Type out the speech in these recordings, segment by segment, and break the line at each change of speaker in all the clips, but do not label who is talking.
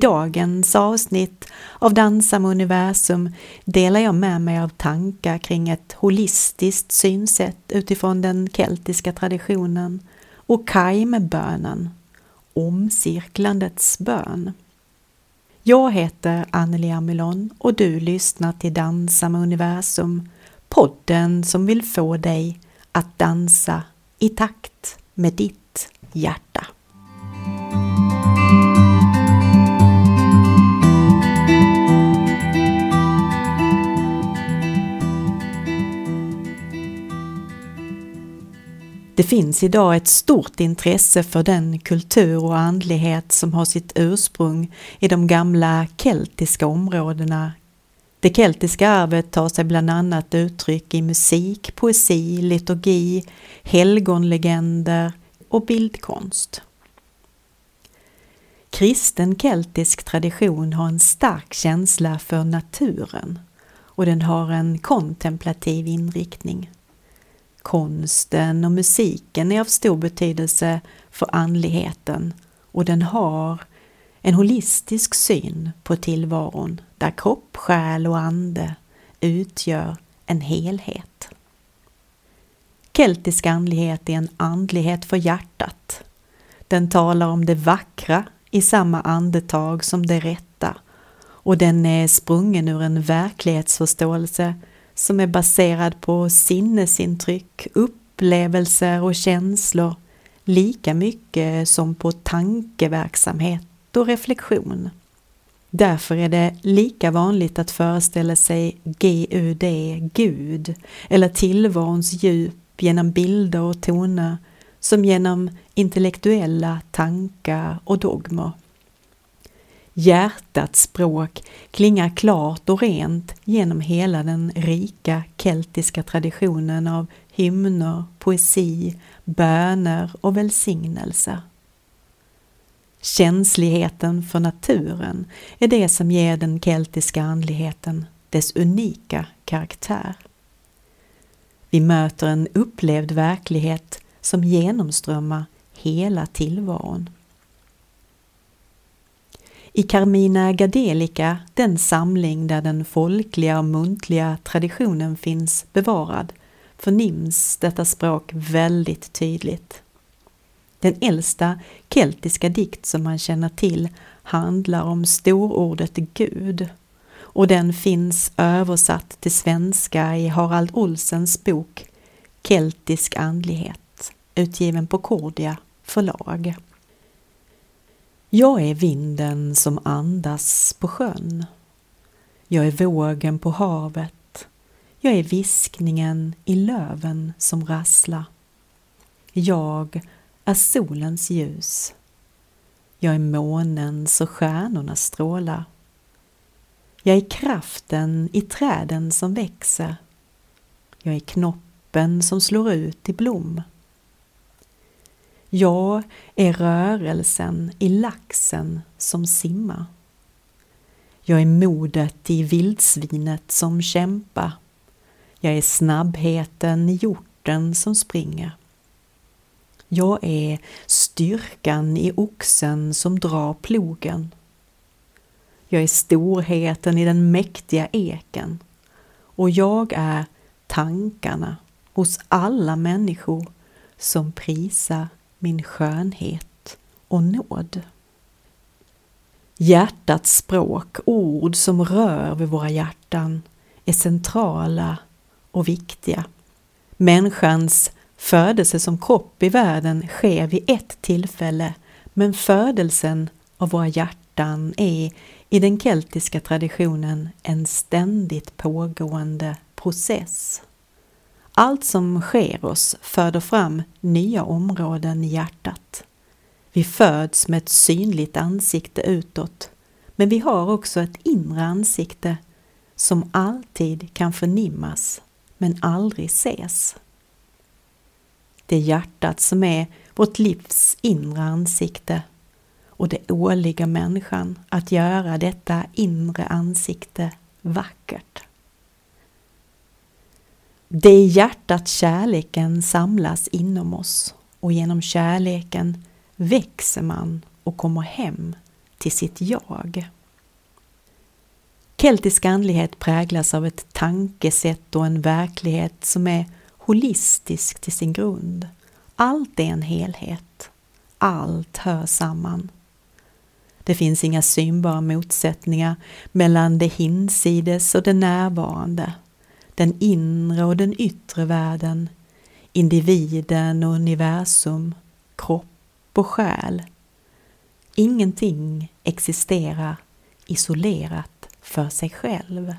dagens avsnitt av Dansa med universum delar jag med mig av tankar kring ett holistiskt synsätt utifrån den keltiska traditionen och Kaimebönen, omcirklandets bön. Jag heter Anneli Amilon och du lyssnar till Dansa med universum, podden som vill få dig att dansa i takt med ditt hjärta. Det finns idag ett stort intresse för den kultur och andlighet som har sitt ursprung i de gamla keltiska områdena. Det keltiska arvet tar sig bland annat uttryck i musik, poesi, liturgi, helgonlegender och bildkonst. Kristen keltisk tradition har en stark känsla för naturen och den har en kontemplativ inriktning. Konsten och musiken är av stor betydelse för andligheten och den har en holistisk syn på tillvaron där kropp, själ och ande utgör en helhet. Keltisk andlighet är en andlighet för hjärtat. Den talar om det vackra i samma andetag som det rätta och den är sprungen ur en verklighetsförståelse som är baserad på sinnesintryck, upplevelser och känslor lika mycket som på tankeverksamhet och reflektion. Därför är det lika vanligt att föreställa sig GUD, Gud, eller tillvarons djup genom bilder och toner som genom intellektuella tankar och dogmer. Hjärtats språk klingar klart och rent genom hela den rika keltiska traditionen av hymner, poesi, böner och välsignelser. Känsligheten för naturen är det som ger den keltiska andligheten dess unika karaktär. Vi möter en upplevd verklighet som genomströmmar hela tillvaron. I Carmina Gadelica, den samling där den folkliga och muntliga traditionen finns bevarad, förnims detta språk väldigt tydligt. Den äldsta keltiska dikt som man känner till handlar om storordet Gud och den finns översatt till svenska i Harald Olsens bok Keltisk andlighet utgiven på Cordia förlag. Jag är vinden som andas på sjön. Jag är vågen på havet. Jag är viskningen i löven som rasslar. Jag är solens ljus. Jag är månens och stjärnornas strålar. Jag är kraften i träden som växer. Jag är knoppen som slår ut i blom. Jag är rörelsen i laxen som simmar. Jag är modet i vildsvinet som kämpar. Jag är snabbheten i hjorten som springer. Jag är styrkan i oxen som drar plogen. Jag är storheten i den mäktiga eken och jag är tankarna hos alla människor som prisar min skönhet och nåd. Hjärtats språk, ord som rör vid våra hjärtan, är centrala och viktiga. Människans födelse som kropp i världen sker vid ett tillfälle, men födelsen av våra hjärtan är i den keltiska traditionen en ständigt pågående process. Allt som sker oss föder fram nya områden i hjärtat. Vi föds med ett synligt ansikte utåt, men vi har också ett inre ansikte som alltid kan förnimmas men aldrig ses. Det är hjärtat som är vårt livs inre ansikte och det åligger människan att göra detta inre ansikte vackert. Det är i hjärtat kärleken samlas inom oss och genom kärleken växer man och kommer hem till sitt jag. Keltisk andlighet präglas av ett tankesätt och en verklighet som är holistisk till sin grund. Allt är en helhet. Allt hör samman. Det finns inga synbara motsättningar mellan det hinsides och det närvarande, den inre och den yttre världen, individen och universum, kropp och själ. Ingenting existerar isolerat för sig själv.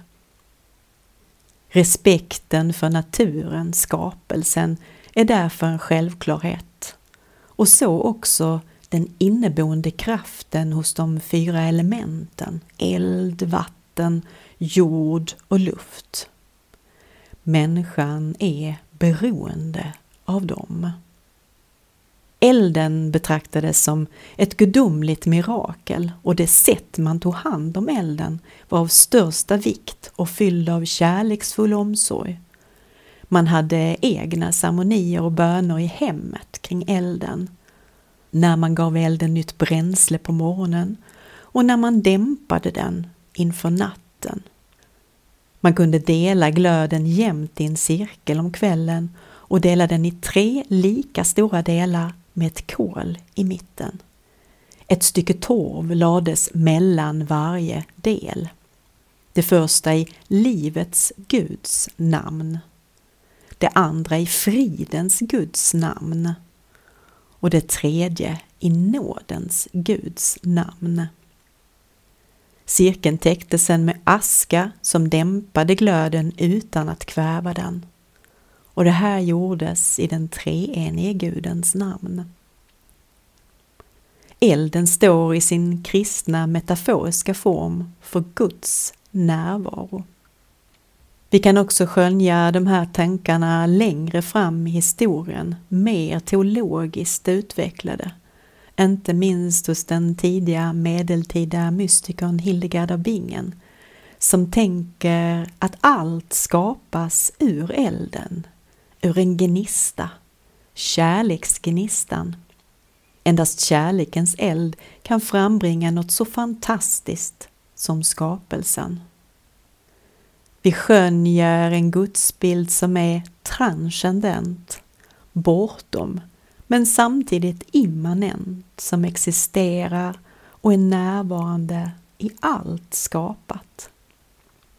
Respekten för naturen, skapelsen, är därför en självklarhet. Och så också den inneboende kraften hos de fyra elementen, eld, vatten, jord och luft. Människan är beroende av dem. Elden betraktades som ett gudomligt mirakel och det sätt man tog hand om elden var av största vikt och fylld av kärleksfull omsorg. Man hade egna ceremonier och böner i hemmet kring elden. När man gav elden nytt bränsle på morgonen och när man dämpade den inför natten. Man kunde dela glöden jämnt i en cirkel om kvällen och dela den i tre lika stora delar med ett kol i mitten. Ett stycke torv lades mellan varje del. Det första i livets Guds namn. Det andra i fridens Guds namn. Och det tredje i nådens Guds namn. Cirkeln täcktes sen med aska som dämpade glöden utan att kväva den. Och det här gjordes i den treenige Gudens namn. Elden står i sin kristna metaforiska form för Guds närvaro. Vi kan också skönja de här tankarna längre fram i historien, mer teologiskt utvecklade. Inte minst hos den tidiga medeltida mystikern Hildegard av Bingen som tänker att allt skapas ur elden, ur en gnista, kärleksgnistan. Endast kärlekens eld kan frambringa något så fantastiskt som skapelsen. Vi skönjer en gudsbild som är transcendent, bortom, men samtidigt immanent, som existerar och är närvarande i allt skapat.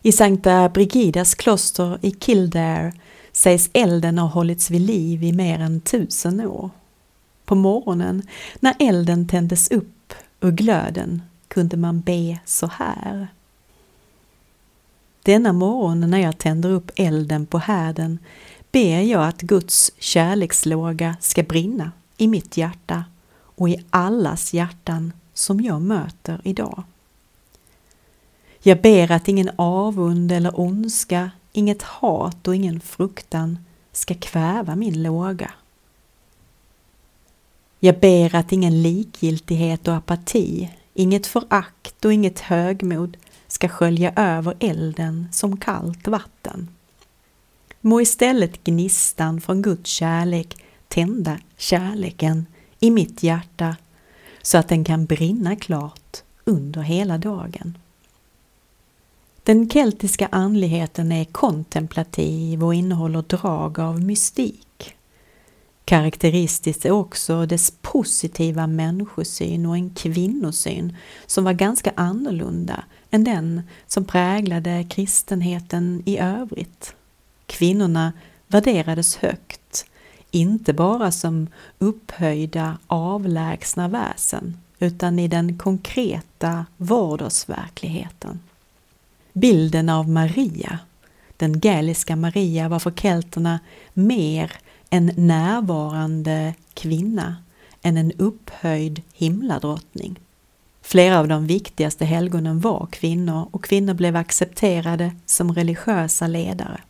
I Sankta Brigidas kloster i Kildare sägs elden ha hållits vid liv i mer än tusen år. På morgonen, när elden tändes upp ur glöden, kunde man be så här. Denna morgon när jag tänder upp elden på härden ber jag att Guds kärlekslåga ska brinna i mitt hjärta och i allas hjärtan som jag möter idag. Jag ber att ingen avund eller ondska, inget hat och ingen fruktan ska kväva min låga. Jag ber att ingen likgiltighet och apati, inget förakt och inget högmod ska skölja över elden som kallt vatten. Må istället gnistan från Guds kärlek tända kärleken i mitt hjärta så att den kan brinna klart under hela dagen. Den keltiska andligheten är kontemplativ och innehåller drag av mystik. Karaktäristiskt är också dess positiva människosyn och en kvinnosyn som var ganska annorlunda än den som präglade kristenheten i övrigt. Kvinnorna värderades högt, inte bara som upphöjda avlägsna väsen utan i den konkreta vardagsverkligheten. Bilden av Maria, den gaeliska Maria, var för kelterna mer en närvarande kvinna än en upphöjd himladrottning. Flera av de viktigaste helgonen var kvinnor och kvinnor blev accepterade som religiösa ledare.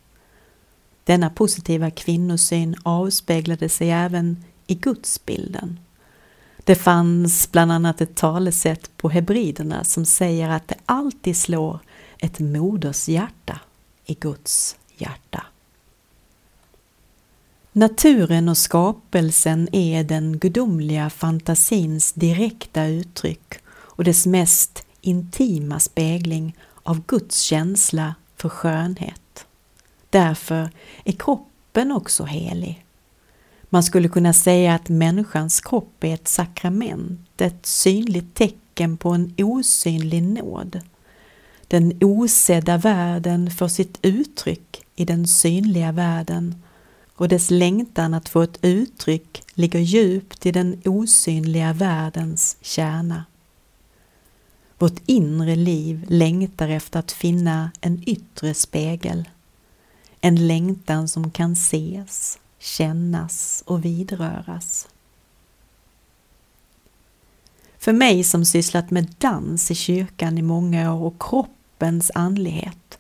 Denna positiva kvinnosyn avspeglade sig även i gudsbilden. Det fanns bland annat ett talesätt på hebriderna som säger att det alltid slår ett moders hjärta i Guds hjärta. Naturen och skapelsen är den gudomliga fantasins direkta uttryck och dess mest intima spegling av Guds känsla för skönhet. Därför är kroppen också helig. Man skulle kunna säga att människans kropp är ett sakrament, ett synligt tecken på en osynlig nåd. Den osedda världen får sitt uttryck i den synliga världen och dess längtan att få ett uttryck ligger djupt i den osynliga världens kärna. Vårt inre liv längtar efter att finna en yttre spegel. En längtan som kan ses, kännas och vidröras. För mig som sysslat med dans i kyrkan i många år och kroppens andlighet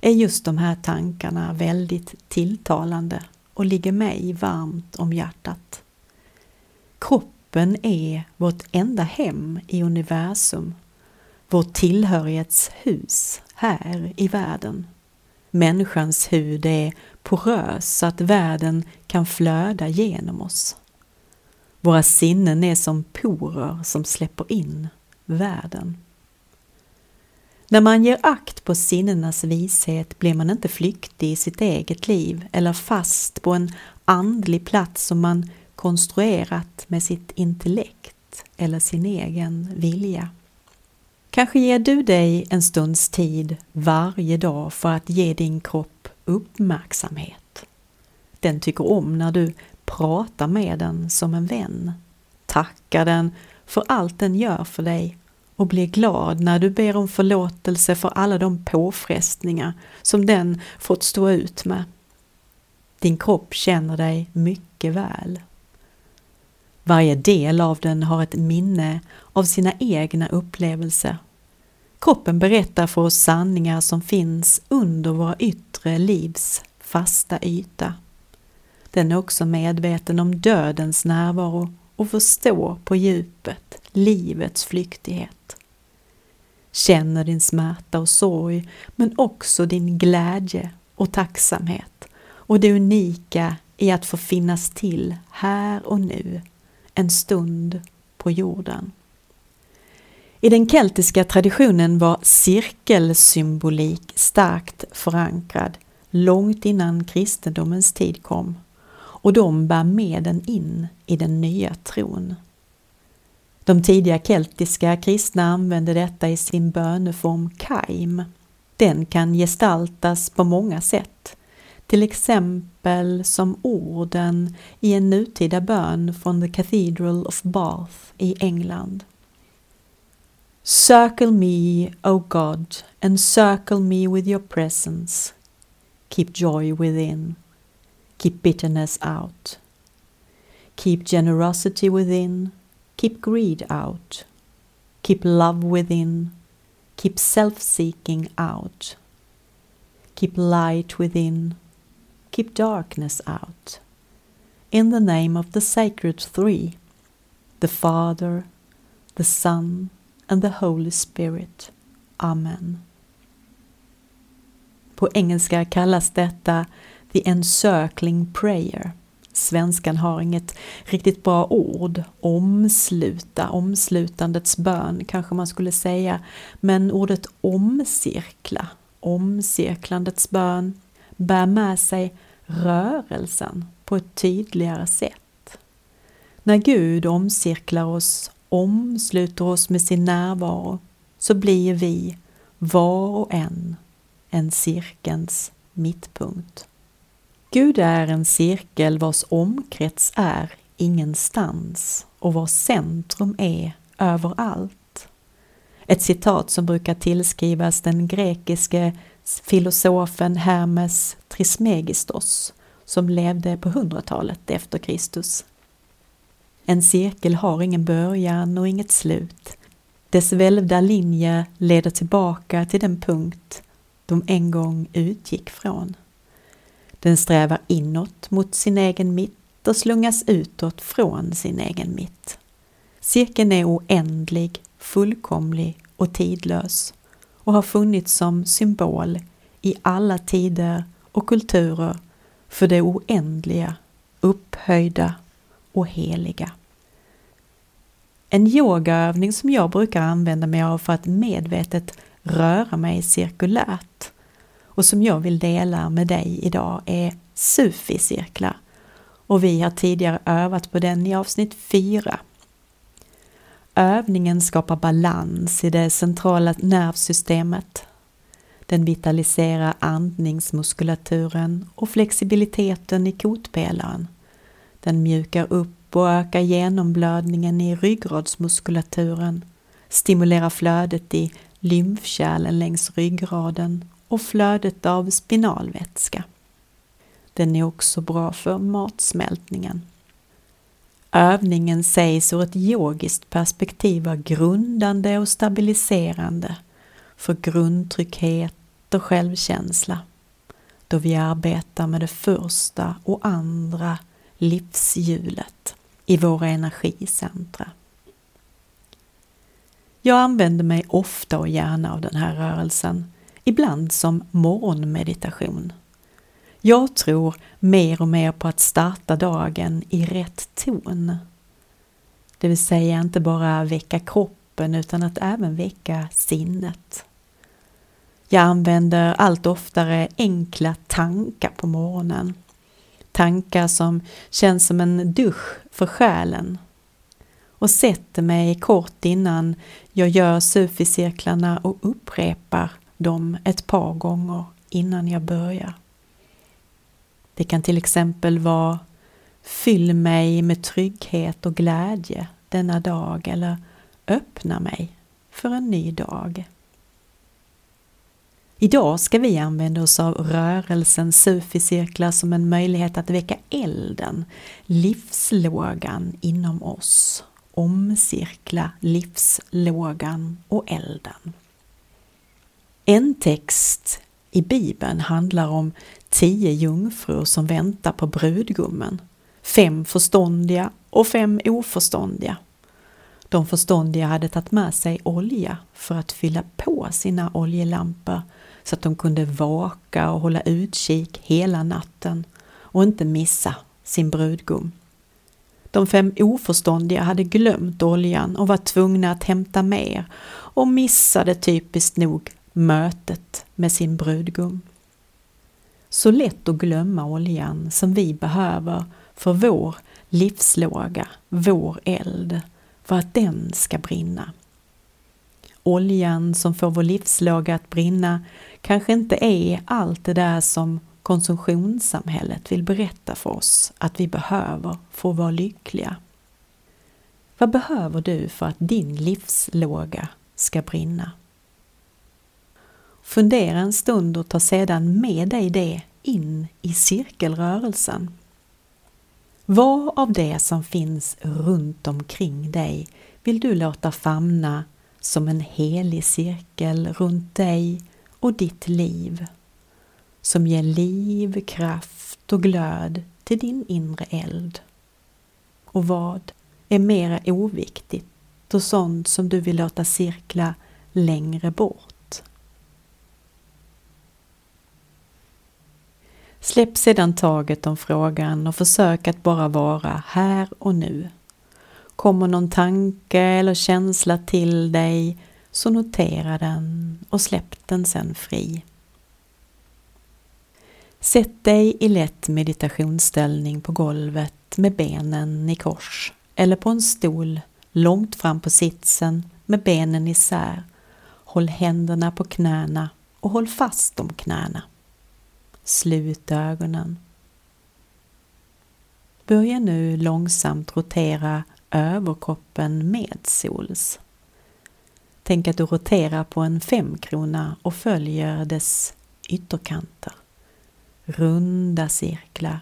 är just de här tankarna väldigt tilltalande och ligger mig varmt om hjärtat. Kroppen är vårt enda hem i universum, vårt tillhörighetshus här i världen. Människans hud är porös så att världen kan flöda genom oss. Våra sinnen är som porer som släpper in världen. När man ger akt på sinnenas vishet blir man inte flyktig i sitt eget liv eller fast på en andlig plats som man konstruerat med sitt intellekt eller sin egen vilja. Kanske ger du dig en stunds tid varje dag för att ge din kropp uppmärksamhet. Den tycker om när du pratar med den som en vän, tackar den för allt den gör för dig och blir glad när du ber om förlåtelse för alla de påfrestningar som den fått stå ut med. Din kropp känner dig mycket väl. Varje del av den har ett minne av sina egna upplevelser. Kroppen berättar för oss sanningar som finns under våra yttre livs fasta yta. Den är också medveten om dödens närvaro och förstår på djupet livets flyktighet. Känner din smärta och sorg men också din glädje och tacksamhet och det unika i att få finnas till här och nu, en stund på jorden. I den keltiska traditionen var cirkelsymbolik starkt förankrad långt innan kristendomens tid kom och de bär med den in i den nya tron. De tidiga keltiska kristna använde detta i sin böneform kaim. Den kan gestaltas på många sätt, till exempel som orden i en nutida bön från The Cathedral of Bath i England. Circle me, O God, and circle me with your presence. Keep joy within. Keep bitterness out. Keep generosity within Keep greed out. Keep love within. Keep self seeking out. Keep light within. Keep darkness out. In the name of the sacred three, the Father, the Son, and the Holy Spirit. Amen. På engelska kallas detta the encircling prayer. Svenskan har inget riktigt bra ord. Omsluta, omslutandets bön kanske man skulle säga. Men ordet omcirkla, omcirklandets bön, bär med sig rörelsen på ett tydligare sätt. När Gud omcirklar oss, omsluter oss med sin närvaro, så blir vi, var och en, en cirkelns mittpunkt. Gud är en cirkel vars omkrets är ingenstans och vars centrum är överallt. Ett citat som brukar tillskrivas den grekiske filosofen Hermes Trismegistos som levde på 100-talet efter Kristus. En cirkel har ingen början och inget slut. Dess välvda linje leder tillbaka till den punkt de en gång utgick från. Den strävar inåt mot sin egen mitt och slungas utåt från sin egen mitt. Cirkeln är oändlig, fullkomlig och tidlös och har funnits som symbol i alla tider och kulturer för det oändliga, upphöjda och heliga. En yogaövning som jag brukar använda mig av för att medvetet röra mig cirkulärt och som jag vill dela med dig idag är Sufi-cirklar och vi har tidigare övat på den i avsnitt 4. Övningen skapar balans i det centrala nervsystemet. Den vitaliserar andningsmuskulaturen och flexibiliteten i kotpelaren. Den mjukar upp och ökar genomblödningen i ryggradsmuskulaturen, stimulerar flödet i lymfkärlen längs ryggraden och flödet av spinalvätska. Den är också bra för matsmältningen. Övningen sägs ur ett yogiskt perspektiv vara grundande och stabiliserande för grundtrygghet och självkänsla då vi arbetar med det första och andra livshjulet i våra energicentra. Jag använder mig ofta och gärna av den här rörelsen, ibland som morgonmeditation. Jag tror mer och mer på att starta dagen i rätt ton. Det vill säga inte bara väcka kroppen utan att även väcka sinnet. Jag använder allt oftare enkla tankar på morgonen. Tankar som känns som en dusch för själen. Och sätter mig kort innan jag gör suficirklarna och upprepar dem ett par gånger innan jag börjar. Det kan till exempel vara Fyll mig med trygghet och glädje denna dag eller öppna mig för en ny dag. Idag ska vi använda oss av rörelsen Sufi-cirklar som en möjlighet att väcka elden, livslågan inom oss, omcirkla livslågan och elden. En text i Bibeln handlar om tio jungfrur som väntar på brudgummen. Fem förståndiga och fem oförståndiga. De förståndiga hade tagit med sig olja för att fylla på sina oljelampor så att de kunde vaka och hålla utkik hela natten och inte missa sin brudgum. De fem oförståndiga hade glömt oljan och var tvungna att hämta mer och missade typiskt nog mötet med sin brudgum. Så lätt att glömma oljan som vi behöver för vår livslåga, vår eld, för att den ska brinna. Oljan som får vår livslåga att brinna kanske inte är allt det där som konsumtionssamhället vill berätta för oss att vi behöver för att vara lyckliga. Vad behöver du för att din livslåga ska brinna? Fundera en stund och ta sedan med dig det in i cirkelrörelsen. Vad av det som finns runt omkring dig vill du låta famna som en helig cirkel runt dig och ditt liv som ger liv, kraft och glöd till din inre eld? Och vad är mera oviktigt och sånt som du vill låta cirkla längre bort? Släpp sedan taget om frågan och försök att bara vara här och nu. Kommer någon tanke eller känsla till dig så notera den och släpp den sen fri. Sätt dig i lätt meditationsställning på golvet med benen i kors eller på en stol långt fram på sitsen med benen isär. Håll händerna på knäna och håll fast om knäna. Slut ögonen. Börja nu långsamt rotera överkroppen medsols. Tänk att du roterar på en femkrona och följer dess ytterkanter. Runda cirklar.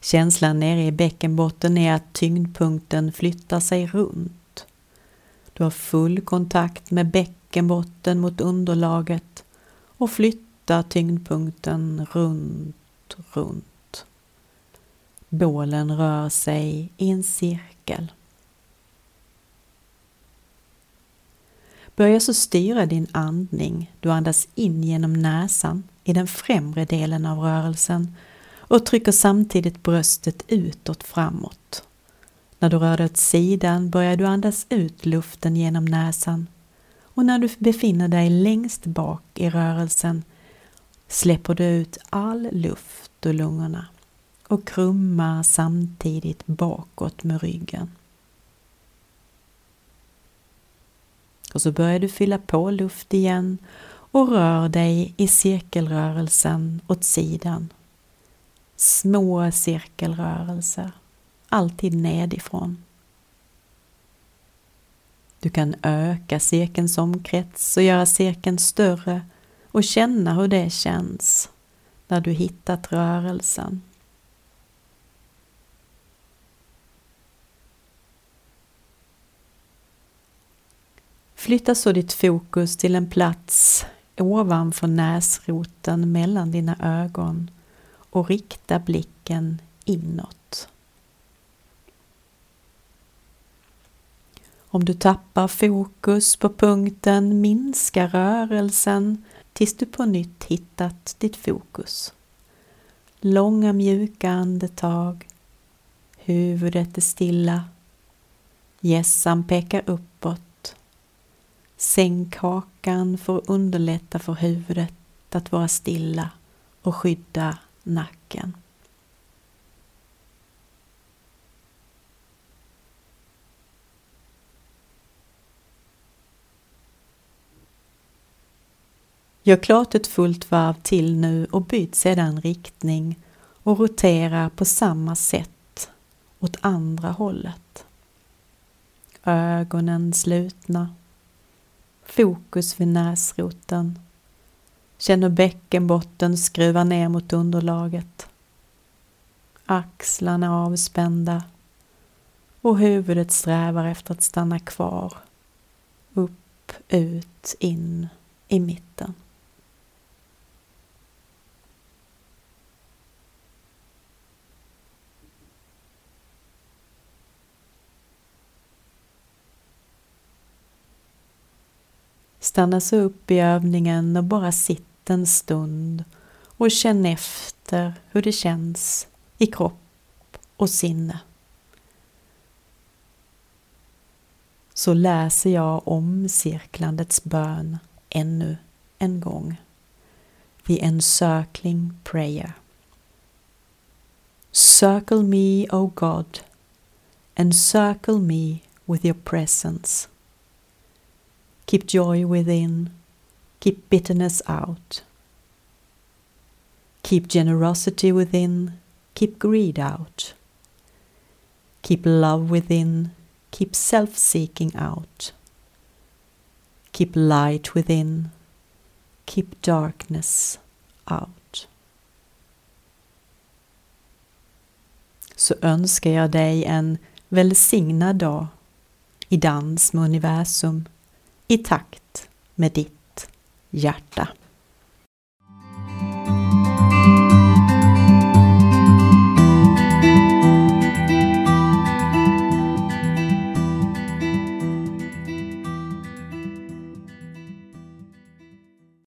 Känslan nere i bäckenbotten är att tyngdpunkten flyttar sig runt. Du har full kontakt med bäckenbotten mot underlaget och flyttar flyttar tyngdpunkten runt, runt. Bålen rör sig i en cirkel. Börja så styra din andning. Du andas in genom näsan i den främre delen av rörelsen och trycker samtidigt bröstet utåt framåt. När du rör dig åt sidan börjar du andas ut luften genom näsan och när du befinner dig längst bak i rörelsen släpper du ut all luft ur lungorna och krumma samtidigt bakåt med ryggen. Och så börjar du fylla på luft igen och rör dig i cirkelrörelsen åt sidan. Små cirkelrörelser, alltid nedifrån. Du kan öka cirkelns omkrets och göra cirkeln större och känna hur det känns när du hittat rörelsen. Flytta så ditt fokus till en plats ovanför näsroten mellan dina ögon och rikta blicken inåt. Om du tappar fokus på punkten minska rörelsen tills du på nytt hittat ditt fokus. Långa mjuka andetag. Huvudet är stilla. Gässan pekar uppåt Sänk hakan för att underlätta för huvudet att vara stilla och skydda nacken. Gör klart ett fullt varv till nu och byt sedan riktning och rotera på samma sätt åt andra hållet. Ögonen slutna fokus vid näsroten. Känn hur bäckenbotten skruvar ner mot underlaget. Axlarna avspända och huvudet strävar efter att stanna kvar. Upp, ut, in i mitten. Stanna så upp i övningen och bara sitt en stund och känn efter hur det känns i kropp och sinne. Så läser jag om cirklandets bön ännu en gång. The encircling prayer. Circle me, O God, encircle me with your presence. Keep joy within, keep bitterness out. Keep generosity within, keep greed out. Keep love within, keep self seeking out. Keep light within, keep darkness out. Så önskar jag dig en välsignad dag i dans med universum i takt med ditt hjärta.